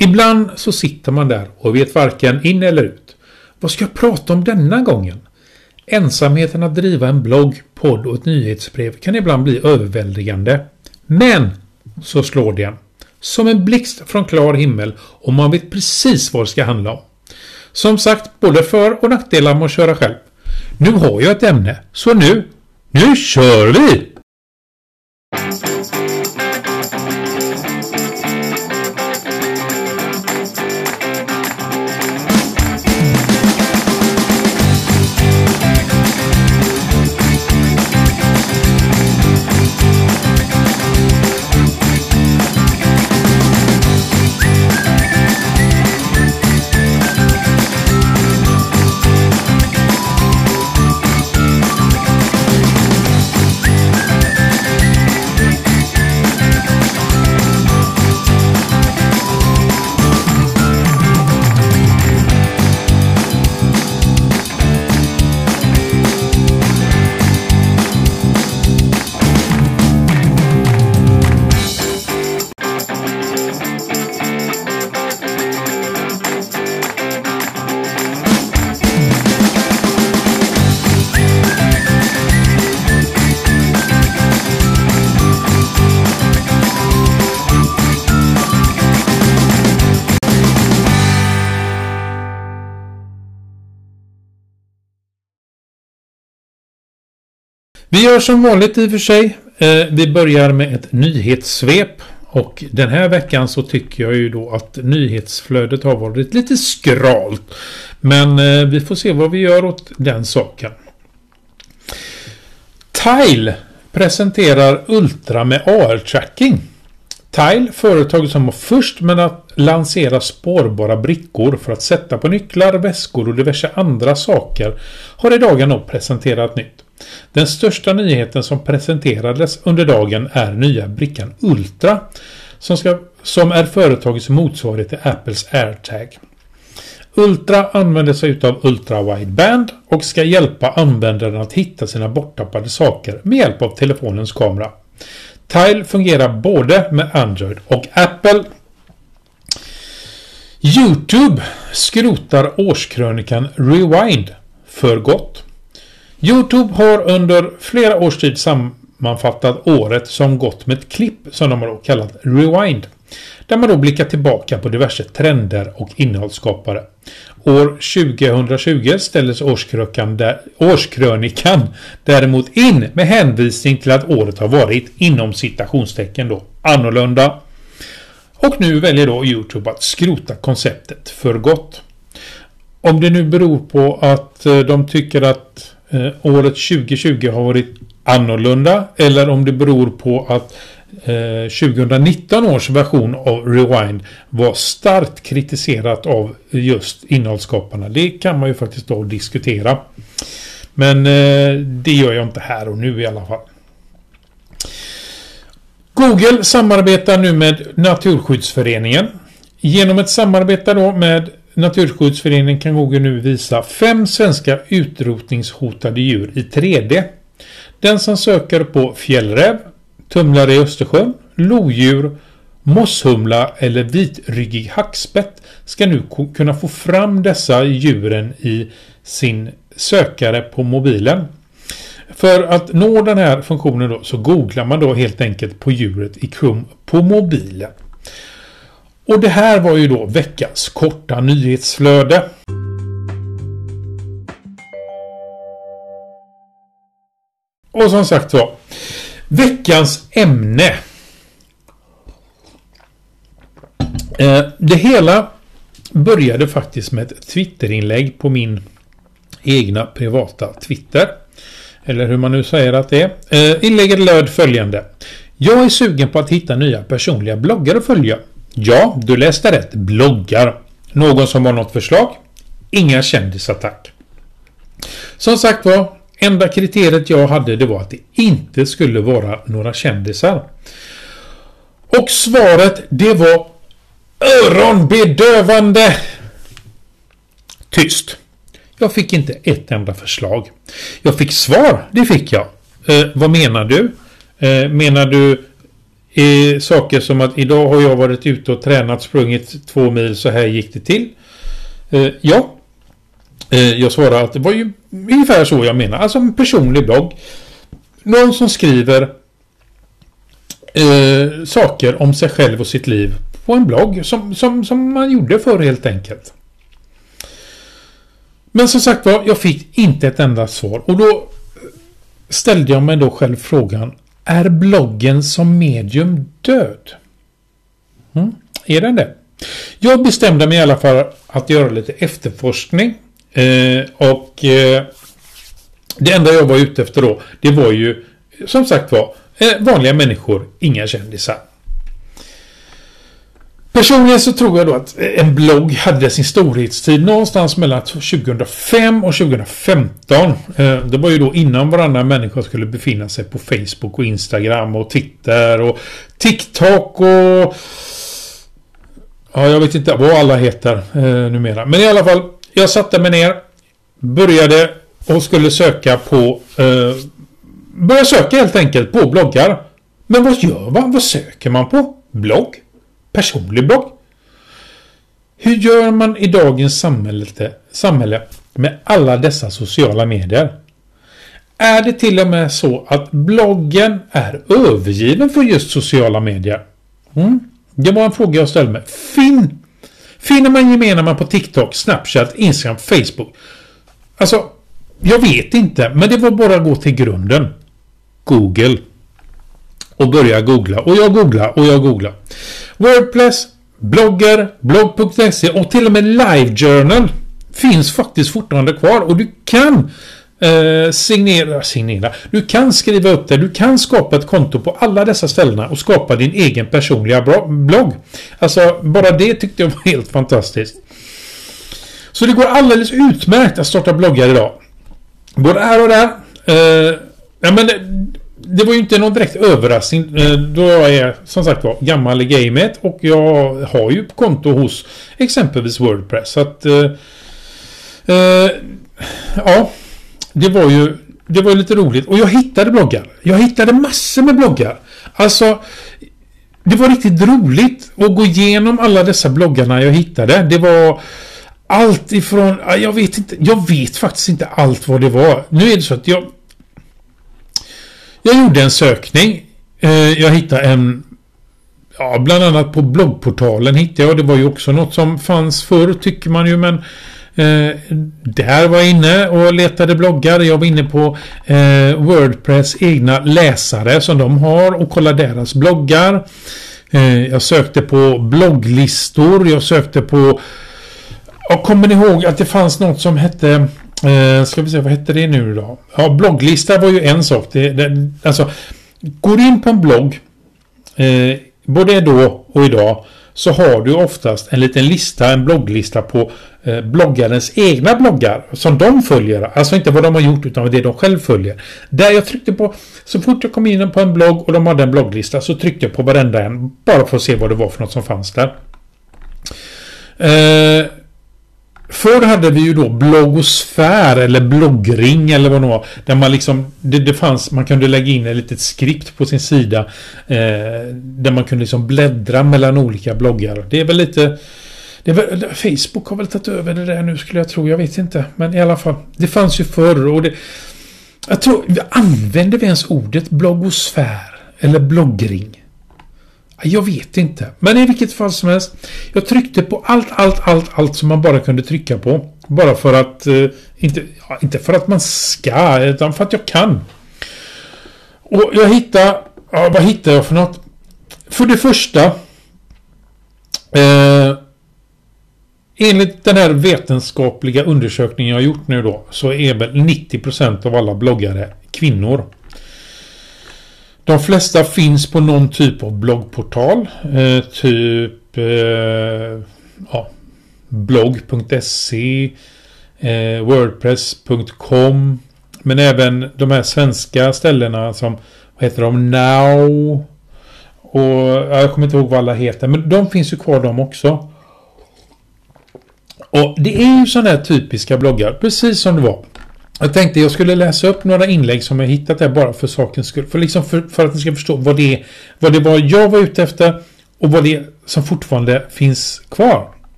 Ibland så sitter man där och vet varken in eller ut. Vad ska jag prata om denna gången? Ensamheten att driva en blogg, podd och ett nyhetsbrev kan ibland bli överväldigande. Men så slår det en. Som en blixt från klar himmel och man vet precis vad det ska handla om. Som sagt, både för och nackdelar med att köra själv. Nu har jag ett ämne, så nu, nu kör vi! Vi gör som vanligt i och för sig. Eh, vi börjar med ett nyhetssvep. Och den här veckan så tycker jag ju då att nyhetsflödet har varit lite skralt. Men eh, vi får se vad vi gör åt den saken. Tile presenterar Ultra med AR-tracking. Tile, företaget som var först med att lansera spårbara brickor för att sätta på nycklar, väskor och diverse andra saker, har i dagarna presenterat nytt. Den största nyheten som presenterades under dagen är nya brickan Ultra som, ska, som är företagets motsvarighet till Apples AirTag. Ultra använder sig av Ultra Wideband och ska hjälpa användaren att hitta sina borttappade saker med hjälp av telefonens kamera. Tile fungerar både med Android och Apple. Youtube skrotar årskrönikan Rewind för gott. Youtube har under flera års tid sammanfattat året som gått med ett klipp som de har kallat Rewind. Där man då blickar tillbaka på diverse trender och innehållsskapare. År 2020 ställdes årskrönikan, där, årskrönikan däremot in med hänvisning till att året har varit inom citationstecken då annorlunda. Och nu väljer då Youtube att skrota konceptet för gott. Om det nu beror på att eh, de tycker att eh, året 2020 har varit annorlunda eller om det beror på att eh, 2019 års version av Rewind var starkt kritiserat av just innehållsskaparna. Det kan man ju faktiskt då diskutera. Men eh, det gör jag inte här och nu i alla fall. Google samarbetar nu med Naturskyddsföreningen. Genom ett samarbete då med Naturskyddsföreningen kan Google nu visa fem svenska utrotningshotade djur i 3D. Den som söker på fjällräv, tumlare i Östersjön, lodjur, mosshumla eller vitryggig hackspett ska nu kunna få fram dessa djuren i sin sökare på mobilen. För att nå den här funktionen då så googlar man då helt enkelt på djuret i Chrome på mobilen. Och det här var ju då veckans korta nyhetsflöde. Och som sagt var, veckans ämne. Eh, det hela började faktiskt med ett Twitterinlägg på min egna privata Twitter. Eller hur man nu säger att det är. Eh, inlägget löd följande. Jag är sugen på att hitta nya personliga bloggar att följa. Ja, du läste rätt. Bloggar. Någon som har något förslag? Inga kändisar tack. Som sagt var, enda kriteriet jag hade det var att det inte skulle vara några kändisar. Och svaret det var öronbedövande tyst. Jag fick inte ett enda förslag. Jag fick svar, det fick jag. Eh, vad menar du? Eh, menar du Eh, saker som att idag har jag varit ute och tränat, sprungit två mil, så här gick det till. Eh, ja. Eh, jag svarar att det var ju ungefär så jag menar. Alltså en personlig blogg. Någon som skriver eh, saker om sig själv och sitt liv på en blogg som, som, som man gjorde förr helt enkelt. Men som sagt var, jag fick inte ett enda svar. Och då ställde jag mig då själv frågan. Är bloggen som medium död? Mm, är den det? Jag bestämde mig i alla fall att göra lite efterforskning. Eh, och eh, det enda jag var ute efter då, det var ju som sagt var eh, vanliga människor, inga kändisar. Personligen så tror jag då att en blogg hade sin storhetstid någonstans mellan 2005 och 2015. Eh, det var ju då innan varannan människa skulle befinna sig på Facebook och Instagram och Twitter och TikTok och... Ja, jag vet inte vad alla heter eh, numera. Men i alla fall, jag satte mig ner, började och skulle söka på... Eh, börja söka helt enkelt på bloggar. Men vad gör man? Vad söker man på? Blogg? Personlig blogg. Hur gör man i dagens samhälle, med alla dessa sociala medier? Är det till och med så att bloggen är övergiven för just sociala medier? Mm. Det var en fråga jag ställde mig. Fin Finner man gemensamma på TikTok, Snapchat, Instagram, Facebook? Alltså, jag vet inte, men det var bara att gå till grunden. Google. Och börja googla. Och jag googlar och jag googlar. Wordpress, bloggar, blogg.se och till och med LiveJournal finns faktiskt fortfarande kvar och du kan eh, signera, signera. Du kan skriva upp det. Du kan skapa ett konto på alla dessa ställena och skapa din egen personliga blogg. Alltså, bara det tyckte jag var helt fantastiskt. Så det går alldeles utmärkt att starta bloggar idag. Både här och där. Eh, ja, men det var ju inte någon direkt överraskning eh, då jag är som sagt var gammal i gamet och jag har ju konto hos exempelvis Wordpress. Så att... Eh, eh, ja, det var ju det var lite roligt. Och jag hittade bloggar. Jag hittade massor med bloggar. Alltså, det var riktigt roligt att gå igenom alla dessa bloggarna jag hittade. Det var allt ifrån, jag vet inte, jag vet faktiskt inte allt vad det var. Nu är det så att jag jag gjorde en sökning. Eh, jag hittade en Ja, bland annat på bloggportalen hittade jag. Det var ju också något som fanns förr tycker man ju men eh, Där var jag inne och letade bloggar. Jag var inne på eh, Wordpress egna läsare som de har och kollade deras bloggar. Eh, jag sökte på blogglistor. Jag sökte på Jag kommer ni ihåg att det fanns något som hette Eh, ska vi se, vad hette det nu då? Ja, blogglista var ju en sak. Det, det, alltså, går du in på en blogg, eh, både då och idag, så har du oftast en liten lista, en blogglista på eh, bloggarens egna bloggar som de följer. Alltså inte vad de har gjort utan det de själv följer. Där jag tryckte på, så fort jag kom in på en blogg och de hade en blogglista så tryckte jag på varenda en bara för att se vad det var för något som fanns där. Eh, Förr hade vi ju då bloggosfär eller bloggring eller vad det var. Där man liksom, det, det fanns, man kunde lägga in ett litet skript på sin sida. Eh, där man kunde liksom bläddra mellan olika bloggar. Det är väl lite... Det väl, Facebook har väl tagit över det där nu skulle jag tro. Jag vet inte. Men i alla fall. Det fanns ju förr och det... Jag tror, använder vi ens ordet bloggosfär? Eller bloggring? Jag vet inte. Men i vilket fall som helst. Jag tryckte på allt, allt, allt, allt som man bara kunde trycka på. Bara för att... Eh, inte, ja, inte för att man ska, utan för att jag kan. Och jag hittade... Ja, vad hittade jag för något? För det första... Eh, enligt den här vetenskapliga undersökningen jag har gjort nu då. Så är väl 90% av alla bloggare kvinnor. De flesta finns på någon typ av bloggportal. Eh, typ eh, ja, blogg.se eh, Wordpress.com Men även de här svenska ställena som vad heter de? Now och jag kommer inte ihåg vad alla heter men de finns ju kvar de också. Och det är ju sådana här typiska bloggar precis som det var. Jag tänkte jag skulle läsa upp några inlägg som jag hittat här bara för sakens skull. För, liksom för, för att ni ska förstå vad det, vad det var jag var ute efter och vad det är som fortfarande finns kvar.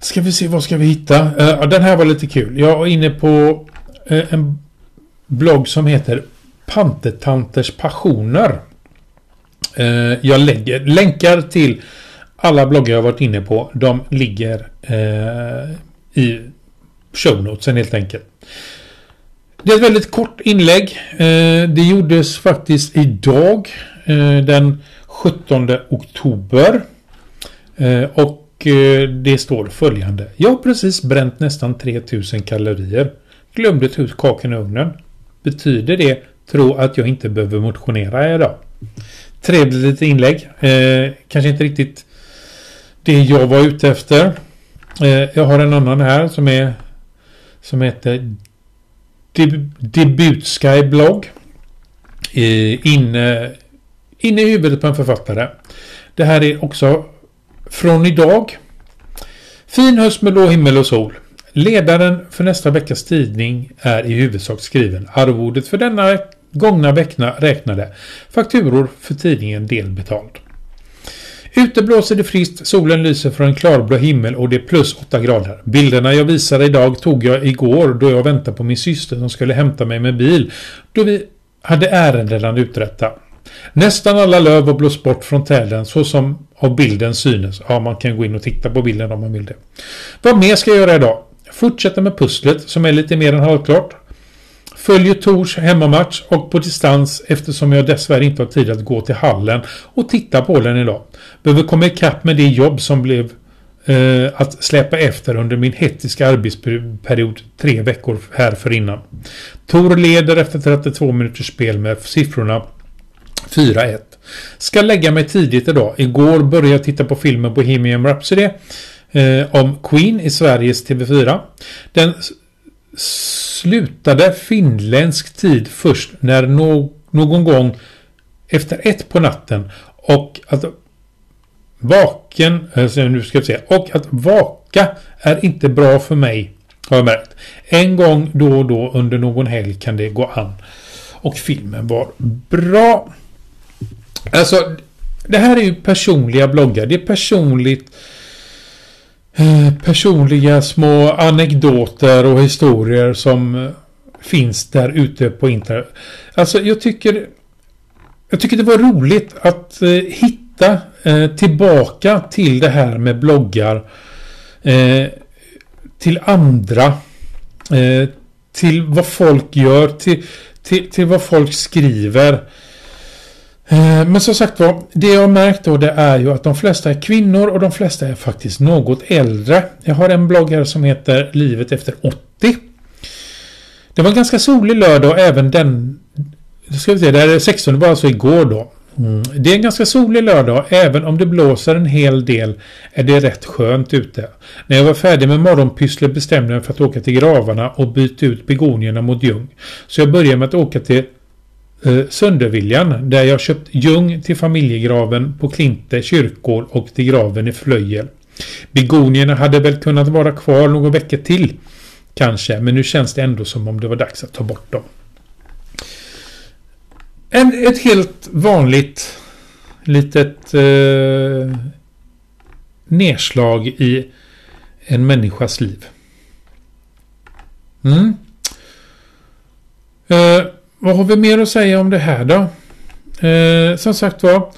Ska vi se, vad ska vi hitta? Uh, den här var lite kul. Jag var inne på uh, en blogg som heter Pantetanters passioner. Uh, jag lägger länkar till alla bloggar jag varit inne på. De ligger i show notesen helt enkelt. Det är ett väldigt kort inlägg. Eh, det gjordes faktiskt idag eh, den 17 oktober. Eh, och det står följande. Jag har precis bränt nästan 3000 kalorier. Glömde ta ut kakan i ugnen. Betyder det tro att jag inte behöver motionera idag? Trevligt litet inlägg. Eh, kanske inte riktigt det jag var ute efter. Eh, jag har en annan här som är som heter Deb Debutsky blogg. Inne, inne i huvudet på en författare. Det här är också från idag. Fin höst med blå himmel och sol. Ledaren för nästa veckas tidning är i huvudsak skriven. Arvodet för denna gångna vecka räknade. Fakturor för tidningen delbetald. Ute blåser det friskt, solen lyser från en klarblå himmel och det är plus 8 grader. Bilderna jag visar idag tog jag igår då jag väntade på min syster som skulle hämta mig med bil. Då vi hade ärenden att uträtta. Nästan alla löv har blåst bort från träden så som av bilden synes. Ja, man kan gå in och titta på bilden om man vill det. Vad mer ska jag göra idag? Fortsätta med pusslet som är lite mer än halvklart. Följer Tors hemmamatch och på distans eftersom jag dessvärre inte har tid att gå till hallen och titta på den idag. Behöver komma ikapp med det jobb som blev eh, att släpa efter under min hettiska arbetsperiod tre veckor här för innan. Tor leder efter 32 minuters spel med siffrorna 4-1. Ska lägga mig tidigt idag. Igår började jag titta på filmen Bohemian Rhapsody eh, om Queen i Sveriges TV4. Den slutade finländsk tid först när no någon gång efter ett på natten och att vaken, alltså nu ska jag säga, och att vaka är inte bra för mig har jag märkt. En gång då och då under någon helg kan det gå an. Och filmen var bra. Alltså, det här är ju personliga bloggar. Det är personligt eh, Eh, personliga små anekdoter och historier som eh, finns där ute på internet. Alltså jag tycker jag tycker det var roligt att eh, hitta eh, tillbaka till det här med bloggar eh, till andra eh, till vad folk gör till, till, till vad folk skriver Eh, Eh, men som sagt var, det jag har märkt då det är ju att de flesta är kvinnor och de flesta är faktiskt något äldre. Jag har en blogg här som heter Livet efter 80. Det var en ganska solig lördag och även den... Ska vi se, det är 16, det var alltså igår då. Mm. Det är en ganska solig lördag även om det blåser en hel del är det rätt skönt ute. När jag var färdig med morgonpysslet bestämde jag mig för att åka till gravarna och byta ut begonierna mot ljung. Så jag började med att åka till eh, Sönderviljan där jag köpt ljung till familjegraven på Klinte kyrkor och till graven i Flöjel. Begonierna hade väl kunnat vara kvar några veckor till. Kanske, men nu känns det ändå som om det var dags att ta bort dem. En, ett helt vanligt litet eh, nedslag i en människas liv. Mm. Eh, vad har vi mer att säga om det här då? Eh, som sagt var.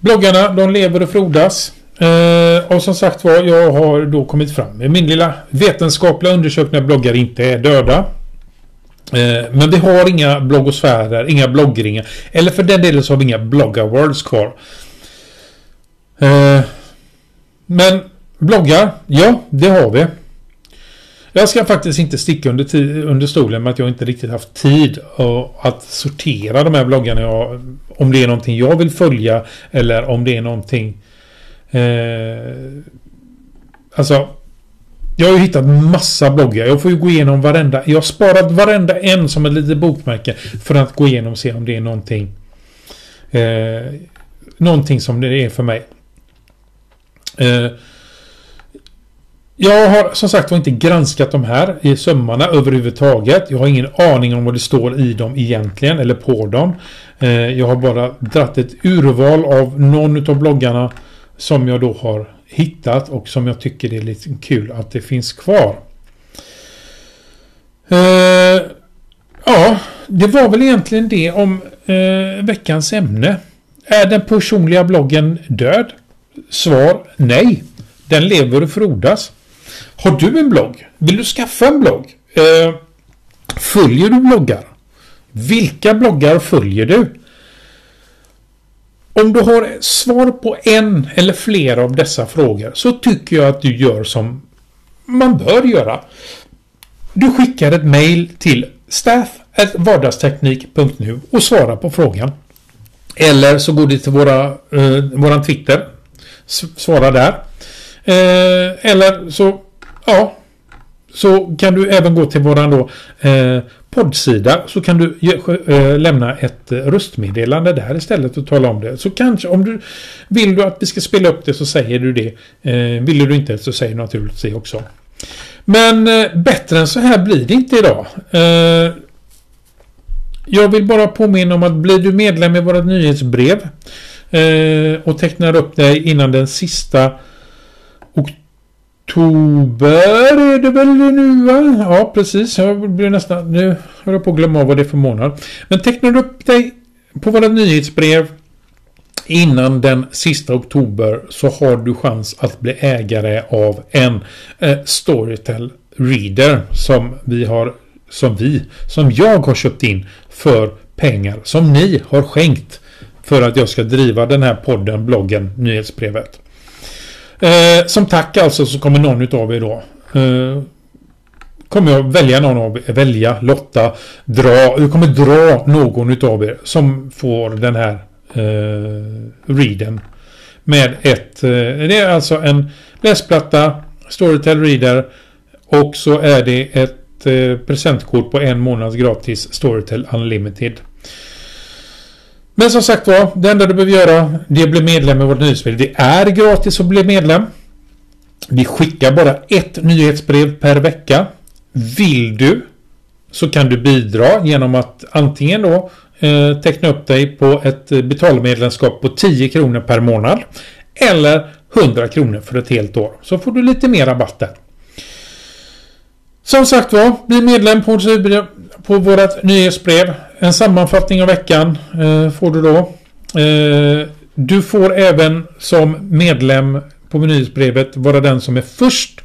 Bloggarna de lever och frodas. Eh, och som sagt var jag har då kommit fram med min lilla vetenskapliga undersökning att bloggar inte är döda. Eh, men vi har inga bloggosfärer, inga bloggringar. Eller för den delen så har vi inga bloggarworlds kvar. Eh, men bloggar, ja det har vi. Jag ska faktiskt inte sticka under, under stolen med att jag inte riktigt haft tid att sortera de här bloggarna. Jag, om det är någonting jag vill följa eller om det är någonting... Eh, alltså... Jag har ju hittat massa bloggar. Jag får ju gå igenom varenda. Jag har sparat varenda en som ett litet bokmärke. För att gå igenom och se om det är någonting. Eh, någonting som det är för mig. Eh, jag har som sagt var inte granskat de här i sömmarna överhuvudtaget. Jag har ingen aning om vad det står i dem egentligen eller på dem. Eh, jag har bara dratt ett urval av någon av bloggarna som jag då har hittat och som jag tycker det är lite kul att det finns kvar. Eh, ja, det var väl egentligen det om eh, veckans ämne. Är den personliga bloggen död? Svar nej. Den lever och frodas. Har du en blogg? Vill du skaffa en blogg? Eh, följer du bloggar? Vilka bloggar följer du? Om du har svar på en eller flera av dessa frågor så tycker jag att du gör som man bör göra. Du skickar ett mail till staff.vardagsteknik.nu och svarar på frågan. Eller så går du till våra, eh, våran Twitter. Svara där. Eh, eller så, ja. Så kan du även gå till våran då eh, poddsida så kan du eh, lämna ett eh, röstmeddelande där istället och tala om det. Så kanske om du vill du att vi ska spela upp det så säger du det. Eh, vill du inte så säger du naturligtvis det också. Men eh, bättre än så här blir det inte idag. Eh, jag vill bara påminna om att blir du medlem i vårt nyhetsbrev och tecknar upp dig innan den sista oktober är det väl nu va? Ja precis. Jag blir nästan... Nu håller jag på att glömma av vad det är för månad. Men tecknar du upp dig på våra nyhetsbrev innan den sista oktober så har du chans att bli ägare av en eh, Storytel Reader som vi har som vi, som jag har köpt in för pengar som ni har skänkt för att jag ska driva den här podden, bloggen, nyhetsbrevet. Eh, som tack alltså så kommer någon utav er då eh, kommer jag välja någon av er, välja, lotta, dra, jag kommer dra någon utav er som får den här eh, readen. Med ett, eh, det är alltså en läsplatta, Storytel Reader och så är det ett eh, presentkort på en månads gratis Storytel Unlimited. Men som sagt var, det enda du behöver göra det är att bli medlem i vårt nyhetsbrev. Det är gratis att bli medlem. Vi skickar bara ett nyhetsbrev per vecka. Vill du så kan du bidra genom att antingen då eh, teckna upp dig på ett eh, betalmedlemskap på 10 kronor per månad eller 100 kronor för ett helt år. Så får du lite mer rabatt där. Som sagt var, bli medlem på, vårt på vårt nyhetsbrev. En sammanfattning av veckan eh, får du då. Eh, du får även som medlem på nyhetsbrevet vara den som är först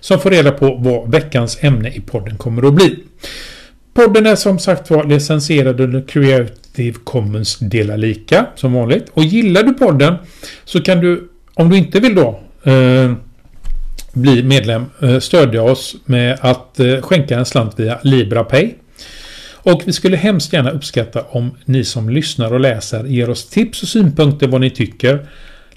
som får reda på vad veckans ämne i podden kommer att bli. Podden är som sagt var licensierad under Creative Commons dela lika som vanligt. Och gillar du podden så kan du, om du inte vill då eh, bli medlem, eh, stödja oss med att eh, skänka en slant via LibraPay. Och vi skulle hemskt gärna uppskatta om ni som lyssnar och läser ger oss tips och synpunkter vad ni tycker.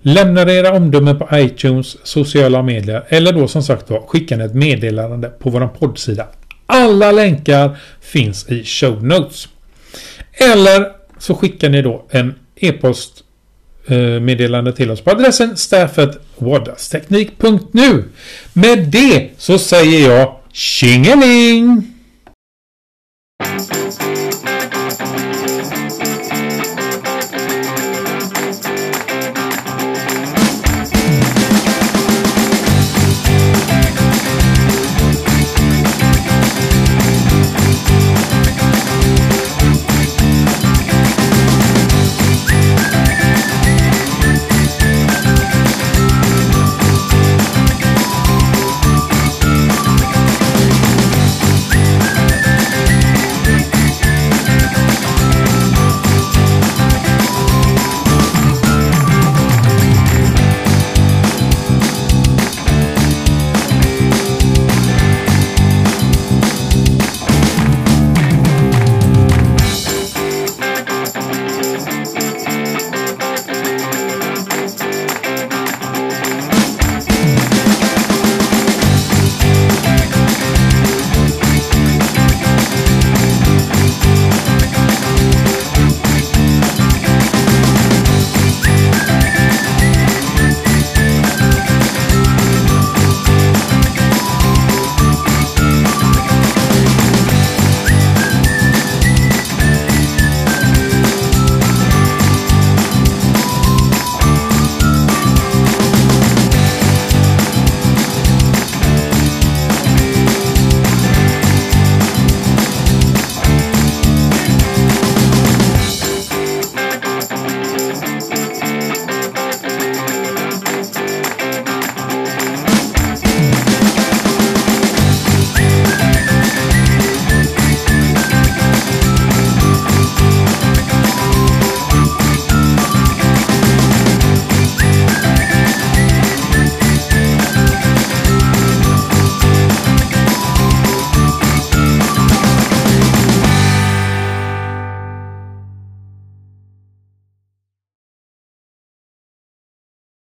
Lämnar era omdömen på iTunes, sociala medier eller då som sagt var skicka ett meddelande på vår poddsida. Alla länkar finns i show notes. Eller så skickar ni då en e-post eh, meddelande till oss på adressen staffet Med det så säger jag tjingeling!